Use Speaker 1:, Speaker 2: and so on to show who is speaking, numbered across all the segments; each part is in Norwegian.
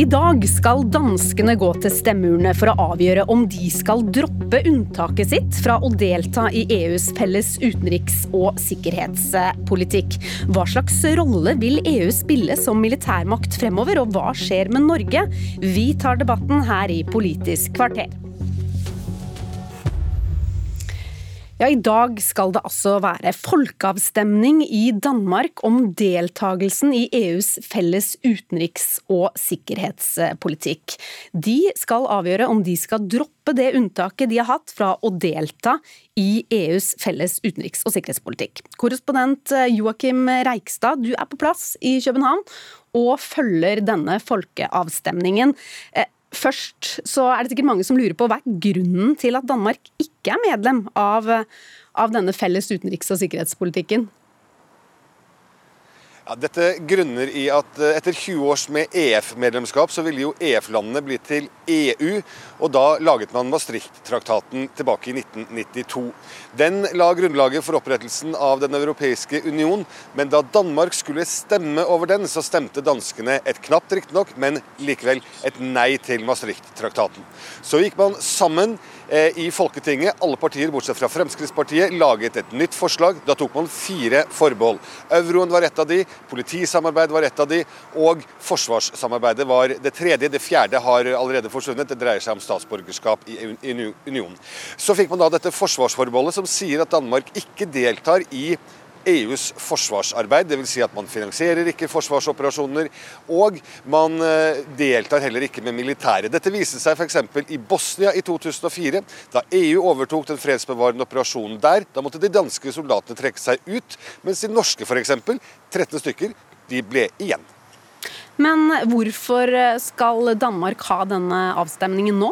Speaker 1: I dag skal danskene gå til stemmeurnene for å avgjøre om de skal droppe unntaket sitt fra å delta i EUs felles utenriks- og sikkerhetspolitikk. Hva slags rolle vil EU spille som militærmakt fremover, og hva skjer med Norge? Vi tar debatten her i Politisk kvarter. Ja, I dag skal det altså være folkeavstemning i Danmark om deltagelsen i EUs felles utenriks- og sikkerhetspolitikk. De skal avgjøre om de skal droppe det unntaket de har hatt fra å delta i EUs felles utenriks- og sikkerhetspolitikk. Korrespondent Joakim Reikstad, du er på plass i København og følger denne folkeavstemningen. Først så er det sikkert mange som lurer på hva er grunnen til at Danmark ikke er medlem av, av denne felles utenriks- og sikkerhetspolitikken?
Speaker 2: Ja, dette grunner i at eh, etter 20 års med EF-medlemskap, så ville jo EF-landene bli til EU. Og da laget man Maastricht-traktaten tilbake i 1992. Den la grunnlaget for opprettelsen av Den europeiske union. Men da Danmark skulle stemme over den, så stemte danskene et knapt riktignok, men likevel et nei til Maastricht-traktaten. Så gikk man sammen i Folketinget, alle partier bortsett fra Fremskrittspartiet, laget et nytt forslag. Da tok man fire forbehold. Euroen var et av de, Politisamarbeid var et av de, og forsvarssamarbeidet var det tredje. Det fjerde har allerede forsvunnet. Det dreier seg om statsborgerskap i unionen. Så fikk man da dette forsvarsforbeholdet som sier at Danmark ikke deltar i EUs forsvarsarbeid, dvs. Si at man finansierer ikke forsvarsoperasjoner, og man eh, deltar heller ikke med militære. Dette viste seg f.eks. i Bosnia i 2004, da EU overtok den fredsbevarende operasjonen der. Da måtte de danske soldatene trekke seg ut, mens de norske f.eks., 13 stykker, de ble igjen.
Speaker 1: Men hvorfor skal Danmark ha denne avstemningen nå?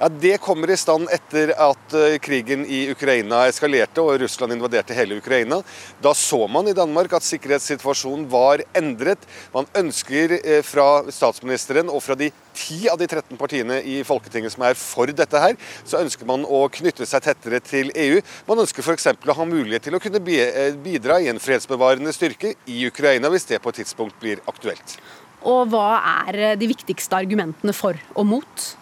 Speaker 2: Ja, Det kommer i stand etter at eh, krigen i Ukraina eskalerte og Russland invaderte hele Ukraina. Da så man i Danmark at sikkerhetssituasjonen var endret. Man ønsker eh, fra statsministeren og fra de ti av de 13 partiene i Folketinget som er for dette her, så ønsker man å knytte seg tettere til EU. Man ønsker f.eks. å ha mulighet til å kunne eh, bidra i en fredsbevarende styrke i Ukraina, hvis det på et tidspunkt blir aktuelt.
Speaker 1: Og hva er de viktigste argumentene for og mot?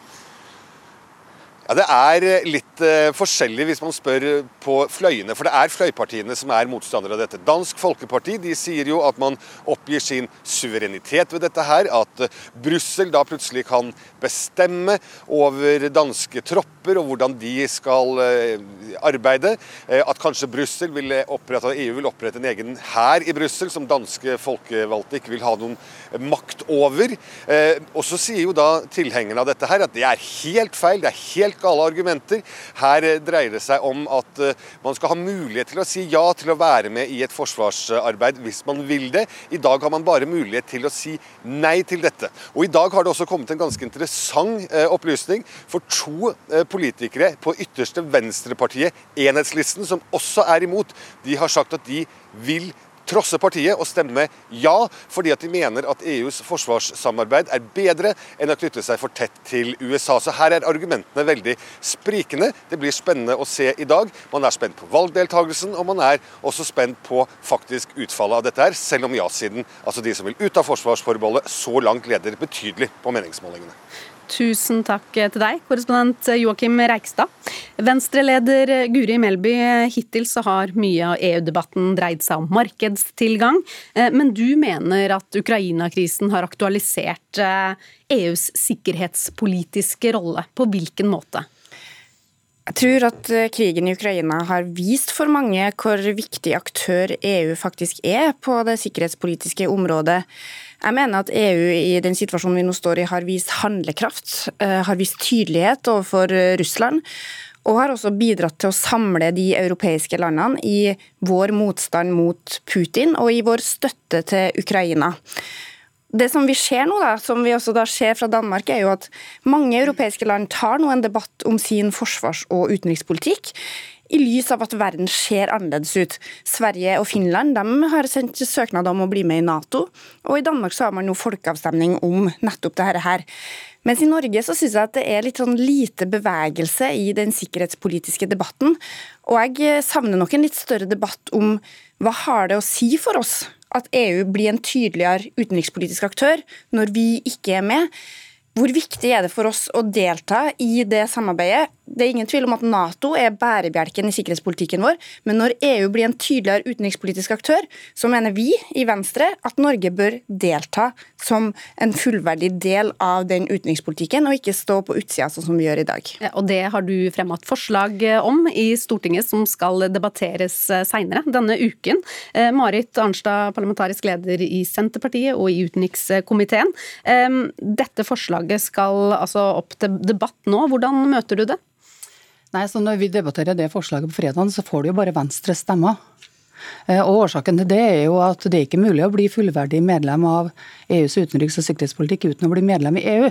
Speaker 2: Ja, Det er eh, litt uh, forskjellig hvis man spør på fløyene, for det er fløypartiene som er motstandere av dette. Dansk Folkeparti de sier jo at man oppgir sin suverenitet ved dette her. At uh, Brussel da plutselig kan bestemme over danske tropper og hvordan de skal uh, arbeide. at kanskje Brussel vil opprette, EU vil opprette en egen hær i Brussel som danske folkevalgte ikke vil ha noen makt over. og så sier jo da tilhengerne av dette her at det er helt feil. det er helt helt alle argumenter. Her eh, dreier det seg om at eh, man skal ha mulighet til å si ja til å være med i et forsvarsarbeid hvis man vil det. I dag har man bare mulighet til å si nei til dette. Og I dag har det også kommet en ganske interessant eh, opplysning for to politikere på ytterste venstrepartiet, Enhetslisten, som også er imot. De har sagt at de vil trosse partiet og stemme ja, fordi at de mener at EUs forsvarssamarbeid er bedre enn å knytte seg for tett til USA. Så her er argumentene veldig sprikende. Det blir spennende å se i dag. Man er spent på valgdeltakelsen, og man er også spent på faktisk utfallet av dette her, selv om ja-siden, altså de som vil ut av forsvarsforbeholdet, så langt leder betydelig på meningsmålingene.
Speaker 1: Tusen takk til deg, korrespondent Joakim Reikstad. Venstre-leder Guri Melby, hittil så har mye av EU-debatten dreid seg om markedstilgang, eh, men du mener at Ukraina-krisen har aktualisert EUs eh, e sikkerhetspolitiske rolle. På hvilken måte?
Speaker 3: Jeg tror at eh, krigen i Ukraina har vist for mange hvor viktig aktør EU faktisk er på det sikkerhetspolitiske området. Jeg mener at EU i den situasjonen vi nå står i, har vist handlekraft, eh, har vist tydelighet overfor eh, Russland. Og har også bidratt til å samle de europeiske landene i vår motstand mot Putin og i vår støtte til Ukraina. Det som vi ser nå, da, som vi også da ser fra Danmark, er jo at mange europeiske land tar nå en debatt om sin forsvars- og utenrikspolitikk. i lys av at verden ser annerledes ut. Sverige og Finland de har sendt søknad om å bli med i Nato, og i Danmark så har man nå folkeavstemning om nettopp dette her. Mens i Norge så syns jeg at det er litt sånn lite bevegelse i den sikkerhetspolitiske debatten. Og jeg savner nok en litt større debatt om hva har det å si for oss at EU blir en tydeligere utenrikspolitisk aktør når vi ikke er med. Hvor viktig er det for oss å delta i det samarbeidet? Det er ingen tvil om at Nato er bærebjelken i sikkerhetspolitikken vår, men når EU blir en tydeligere utenrikspolitisk aktør, så mener vi i Venstre at Norge bør delta som en fullverdig del av den utenrikspolitikken, og ikke stå på utsida sånn som vi gjør i dag.
Speaker 1: Ja, og Det har du fremmet forslag om i Stortinget, som skal debatteres seinere denne uken. Eh, Marit Arnstad, parlamentarisk leder i Senterpartiet og i utenrikskomiteen. Dette forslaget skal altså opp til debatt nå. Hvordan møter du det?
Speaker 4: Nei, så Når vi debatterer det forslaget på fredag, så får du jo bare Venstres stemmer. Eh, og Årsaken til det er jo at det er ikke mulig å bli fullverdig medlem av EUs utenriks- og sikkerhetspolitikk uten å bli medlem i EU.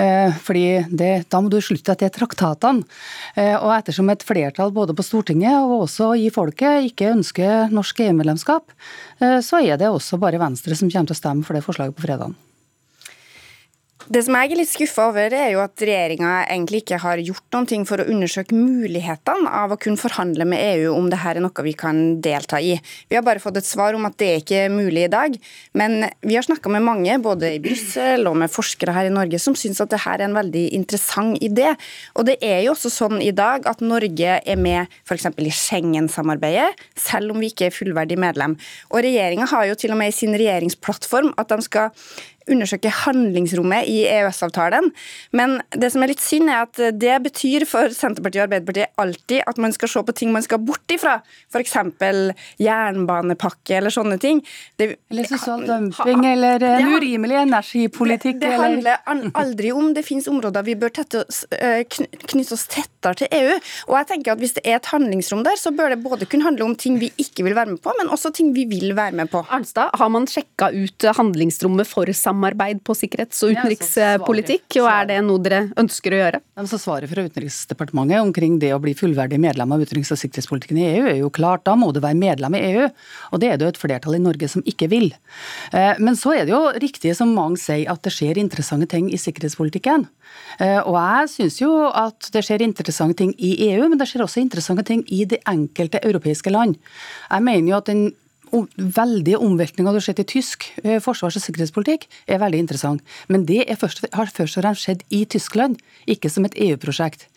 Speaker 4: Eh, fordi det, Da må du slutte etter traktatene. Eh, og ettersom et flertall både på Stortinget og også i folket ikke ønsker norsk EU-medlemskap, så er det også bare Venstre som kommer til å stemme for det forslaget på fredag.
Speaker 3: Det som jeg er litt skuffa over, er jo at regjeringa egentlig ikke har gjort noen ting for å undersøke mulighetene av å kunne forhandle med EU om det her er noe vi kan delta i. Vi har bare fått et svar om at det er ikke mulig i dag. Men vi har snakka med mange, både i Brussel og med forskere her i Norge, som syns at det her er en veldig interessant idé. Og det er jo også sånn i dag at Norge er med f.eks. i Schengen-samarbeidet, selv om vi ikke er fullverdig medlem. Og regjeringa har jo til og med i sin regjeringsplattform at de skal undersøke handlingsrommet i EØS-avtalen. Men det som er litt synd, er at det betyr for Senterpartiet og Arbeiderpartiet alltid at man skal se på ting man skal bort ifra. F.eks. jernbanepakke eller sånne ting.
Speaker 4: Det, eller sosial dumping eller en urimelig energipolitikk.
Speaker 3: Det, det handler aldri om det finnes områder vi bør tette, eh, knytte oss tettere til EU. Og jeg tenker at Hvis det er et handlingsrom der, så bør det både kunne handle om ting vi ikke vil være med på, men også ting vi vil være med på.
Speaker 1: Arnstad, har man sjekka ut handlingsrommet for samarbeid? Samarbeid på sikkerhets- og utenrikspolitikk, og er det noe dere ønsker å gjøre?
Speaker 4: Så Svaret fra Utenriksdepartementet omkring det å bli fullverdig medlem av utenriks- og sikkerhetspolitikken i EU er jo klart, da må du være medlem i EU. Og det er det jo et flertall i Norge som ikke vil. Eh, men så er det jo riktig som mange sier, at det skjer interessante ting i sikkerhetspolitikken. Eh, og jeg syns jo at det skjer interessante ting i EU, men det skjer også interessante ting i de enkelte europeiske land. Jeg mener jo at den veldige omveltninga du har sett i tysk eh, forsvars- og sikkerhetspolitikk, er veldig interessant. Men det først, har først og fremst skjedd i Tyskland, ikke som et EU-prosjekt.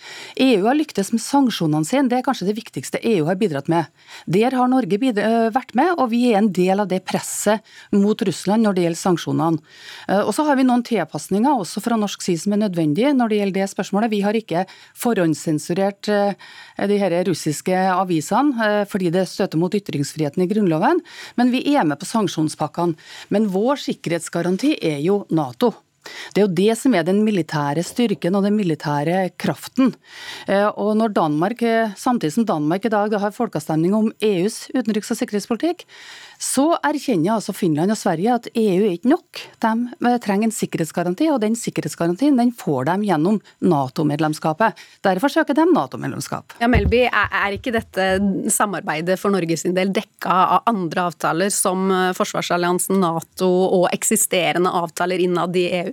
Speaker 4: EU har lyktes med sanksjonene sine, det er kanskje det viktigste EU har bidratt med. Der har Norge eh, vært med, og vi er en del av det presset mot Russland når det gjelder sanksjonene. Eh, og så har vi noen tilpasninger også fra norsk side som er nødvendige når det gjelder det spørsmålet. Vi har ikke forhåndssensurert de her russiske avisene fordi det støter mot ytringsfriheten i Grunnloven. Men vi er med på sanksjonspakkene. Men vår sikkerhetsgaranti er jo Nato. Det er jo det som er den militære styrken og den militære kraften. Eh, og når Danmark, eh, Samtidig som Danmark i dag har folkeavstemning om EUs utenriks- og sikkerhetspolitikk, så erkjenner altså Finland og Sverige at EU er ikke nok. De eh, trenger en sikkerhetsgaranti, og den sikkerhetsgarantien den får de gjennom Nato-medlemskapet. Derfor søker de Nato-medlemskap.
Speaker 1: Ja, Melby, er ikke dette samarbeidet for Norges del dekka av andre avtaler, som forsvarsalliansen Nato og eksisterende avtaler innad i EU?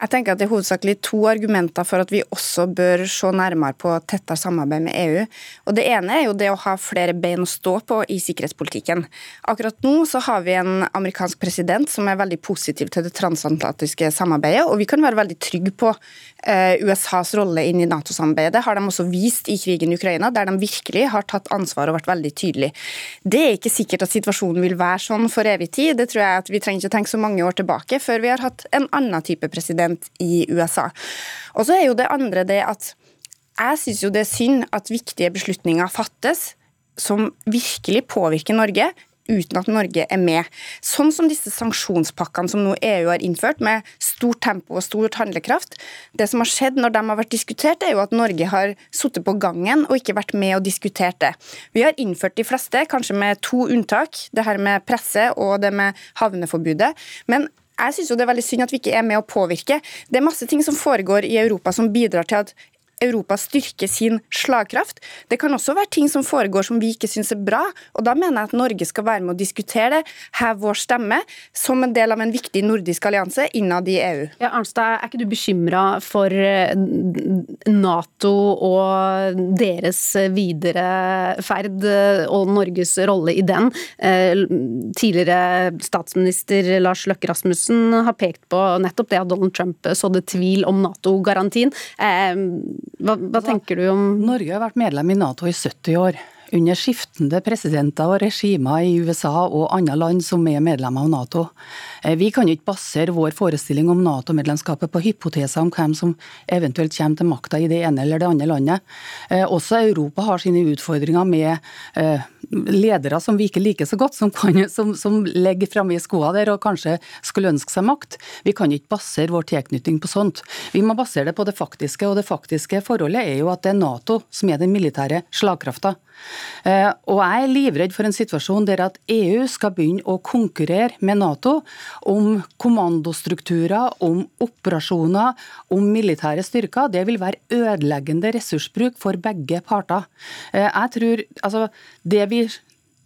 Speaker 3: Jeg tenker at Det er hovedsakelig to argumenter for at vi også bør se nærmere på tettere samarbeid med EU. Og Det ene er jo det å ha flere bein å stå på i sikkerhetspolitikken. Akkurat nå så har vi en amerikansk president som er veldig positiv til det transatlantiske samarbeidet, og vi kan være veldig trygge på eh, USAs rolle inn i Nato-samarbeidet. Det har de også vist i krigen i Ukraina, der de virkelig har tatt ansvar og vært veldig tydelige. Det er ikke sikkert at situasjonen vil være sånn for evig tid. Det tror jeg at Vi trenger ikke tenke så mange år tilbake før vi har hatt en annen type president i USA. Og så er jo det andre det at jeg syns jo det er synd at viktige beslutninger fattes som virkelig påvirker Norge, uten at Norge er med. Sånn som disse sanksjonspakkene som nå EU har innført, med stort tempo og stort handlekraft. Det som har skjedd når de har vært diskutert, er jo at Norge har sittet på gangen og ikke vært med og diskutert det. Vi har innført de fleste, kanskje med to unntak, det her med presse og det med havneforbudet. Men jeg syns det er veldig synd at vi ikke er med å påvirke. Det er masse ting som foregår i Europa som bidrar til at Europa styrker sin slagkraft. Det kan også være ting som foregår som vi ikke syns er bra, og da mener jeg at Norge skal være med å diskutere det, heve vår stemme, som en del av en viktig nordisk allianse innad i EU.
Speaker 1: Ja, Arnstad, er ikke du bekymra for eh, Nato og deres videre ferd eh, og Norges rolle i den? Eh, tidligere statsminister Lars Løkke Rasmussen har pekt på nettopp det at Donald Trump sådde tvil om Nato-garantien. Hva, hva tenker du om
Speaker 4: Norge har vært medlem i Nato i 70 år under skiftende presidenter og regimer i USA og andre land som er medlemmer av Nato. Eh, vi kan ikke basere vår forestilling om Nato-medlemskapet på hypoteser om hvem som eventuelt kommer til makta i det ene eller det andre landet. Eh, også Europa har sine utfordringer med eh, ledere som vi ikke liker så godt, som, kan, som, som legger framme i skoa der og kanskje skulle ønske seg makt. Vi kan ikke basere vår tilknytning på sånt. Vi må basere det på det faktiske, og det faktiske forholdet er jo at det er Nato som er den militære slagkrafta. Eh, og jeg er livredd for en situasjon der at EU skal begynne å konkurrere med Nato om kommandostrukturer, om operasjoner, om militære styrker. Det vil være ødeleggende ressursbruk for begge parter. Eh, jeg tror, altså, det vi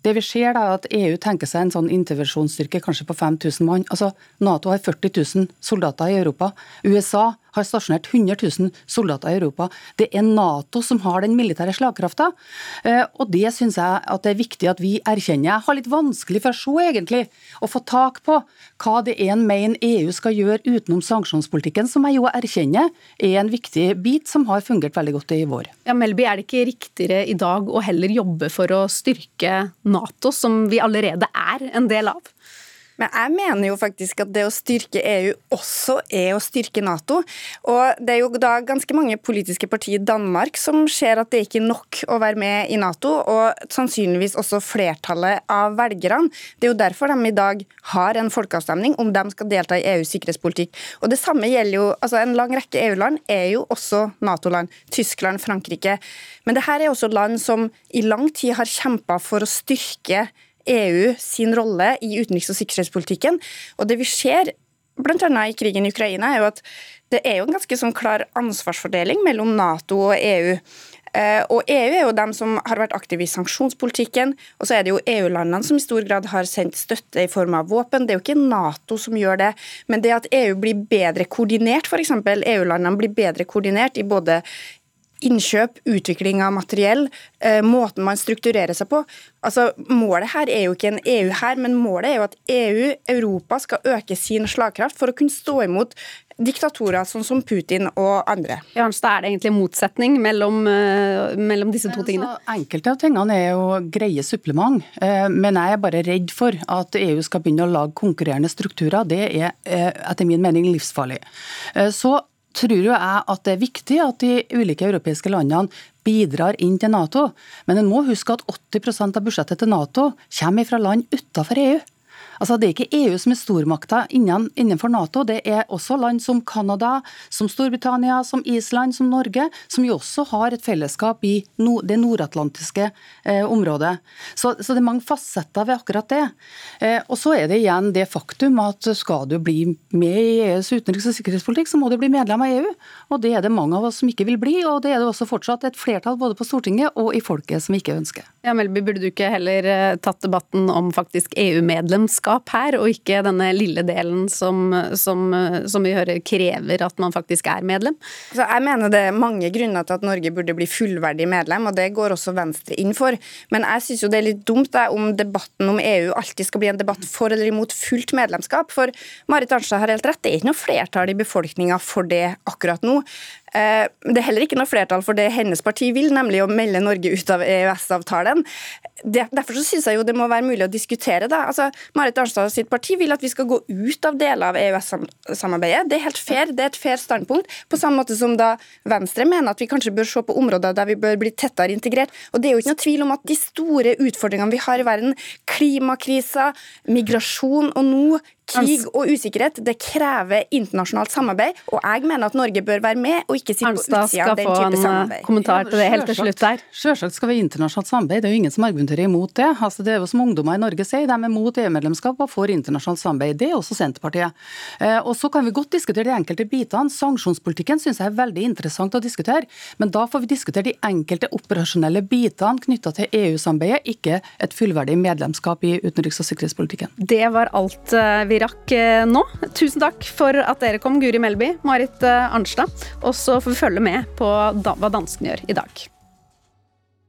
Speaker 4: det vi ser da, er at EU tenker seg en sånn intervensjonsstyrke kanskje på 5000 mann. Altså, Nato har 40 000 soldater i Europa. USA har stasjonert 100 000 soldater i Europa. Det er Nato som har den militære slagkrafta, eh, og det syns jeg at det er viktig at vi erkjenner. Jeg har litt vanskelig for å se, egentlig, å få tak på hva det er en mener EU skal gjøre utenom sanksjonspolitikken, som jeg jo erkjenner er en viktig bit som har fungert veldig godt i vår.
Speaker 1: Ja, Melby, er det ikke riktigere i dag å heller jobbe for å styrke Nato, som vi allerede er en del av?
Speaker 3: Men jeg mener jo faktisk at det å styrke EU også er å styrke Nato. Og det er jo da ganske mange politiske partier i Danmark som ser at det ikke er nok å være med i Nato, og sannsynligvis også flertallet av velgerne. Det er jo derfor de i dag har en folkeavstemning om de skal delta i EUs sikkerhetspolitikk. Og det samme gjelder jo, altså En lang rekke EU-land er jo også Nato-land. Tyskland, Frankrike. Men det her er også land som i lang tid har kjempa for å styrke EU sin rolle i utenriks- og sikkerhetspolitikken. Og det vi ser bl.a. i krigen i Ukraina, er jo at det er jo en ganske sånn klar ansvarsfordeling mellom Nato og EU. Eh, og EU er jo dem som har vært aktive i sanksjonspolitikken. Og så er det jo EU-landene som i stor grad har sendt støtte i form av våpen. Det er jo ikke Nato som gjør det. Men det at EU blir bedre koordinert, f.eks. EU-landene blir bedre koordinert i både innkjøp, utvikling av materiell, eh, måten man strukturerer seg på. Altså, Målet her er jo ikke en EU her, men målet er jo at EU, Europa, skal øke sin slagkraft for å kunne stå imot diktatorer sånn som Putin og andre.
Speaker 1: Jarnstad, er det egentlig motsetning mellom, uh, mellom disse to tingene?
Speaker 4: Altså, enkelte av tingene er jo greie supplement, uh, men jeg er bare redd for at EU skal begynne å lage konkurrerende strukturer. Det er etter min mening livsfarlig. Så tror jo jeg at det er viktig at de ulike europeiske landene bidrar inn til Nato. Men en må huske at 80% av budsjettet til Nato kommer fra land utenfor EU. Altså, det er ikke EU som er stormakta innenfor Nato, det er også land som Canada, som Storbritannia, som Island, som Norge, som jo også har et fellesskap i det nordatlantiske eh, området. Så, så, det er mange fasetter ved akkurat det. Eh, og så er det igjen det faktum at skal du bli med i EUs utenriks- og sikkerhetspolitikk, så må du bli medlem av EU. Og det er det mange av oss som ikke vil bli, og det er det også fortsatt et flertall både på Stortinget og i folket som ikke ønsker.
Speaker 1: Ja, Melby, burde du ikke heller eh, tatt debatten om faktisk EU-medlemskap? Fellesskap her, og ikke denne lille delen som, som, som vi hører krever at man faktisk er medlem?
Speaker 3: Så jeg mener det er mange grunner til at Norge burde bli fullverdig medlem, og det går også Venstre inn for. Men jeg syns jo det er litt dumt det, om debatten om EU alltid skal bli en debatt for eller imot fullt medlemskap. For Marit Arnstad har helt rett, det er ikke noe flertall i befolkninga for det akkurat nå. Eh, det er heller ikke noe flertall for det hennes parti vil, nemlig å melde Norge ut av EØS-avtalen. Derfor så synes jeg jo det må være mulig å diskutere. det. Altså, Marit Arnstad sitt parti vil at vi skal gå ut av deler av EØS-samarbeidet. Det er helt fair, det er et fair standpunkt. På samme måte som da Venstre mener at vi kanskje bør se på områder der vi bør bli tettere integrert. Og det er jo ikke noe tvil om at de store utfordringene vi har i verden, klimakrisa, migrasjon og nå Krig og usikkerhet det krever internasjonalt samarbeid, og jeg mener at Norge bør være med og ikke sitte på utsida av den type
Speaker 1: eh,
Speaker 3: samarbeid.
Speaker 1: kommentar til det helt til slutt der.
Speaker 4: Selvsagt skal vi ha internasjonalt samarbeid, det er jo ingen som argumenterer imot det. Altså, det er jo som ungdommer i Norge sier, de er mot EU-medlemskap og for internasjonalt samarbeid. Det er også Senterpartiet. Eh, og Så kan vi godt diskutere de enkelte bitene. Sanksjonspolitikken syns jeg er veldig interessant å diskutere, men da får vi diskutere de enkelte operasjonelle bitene knytta til EU-samarbeidet, ikke et fullverdig medlemskap i utenriks- og sikkerhetspolitikken.
Speaker 1: Det var alt eh, vi rakk eh, nå. Tusen takk for at dere kom, Guri Melby, Marit eh, Arnstad. Og så får vi følge med på hva danskene gjør i dag.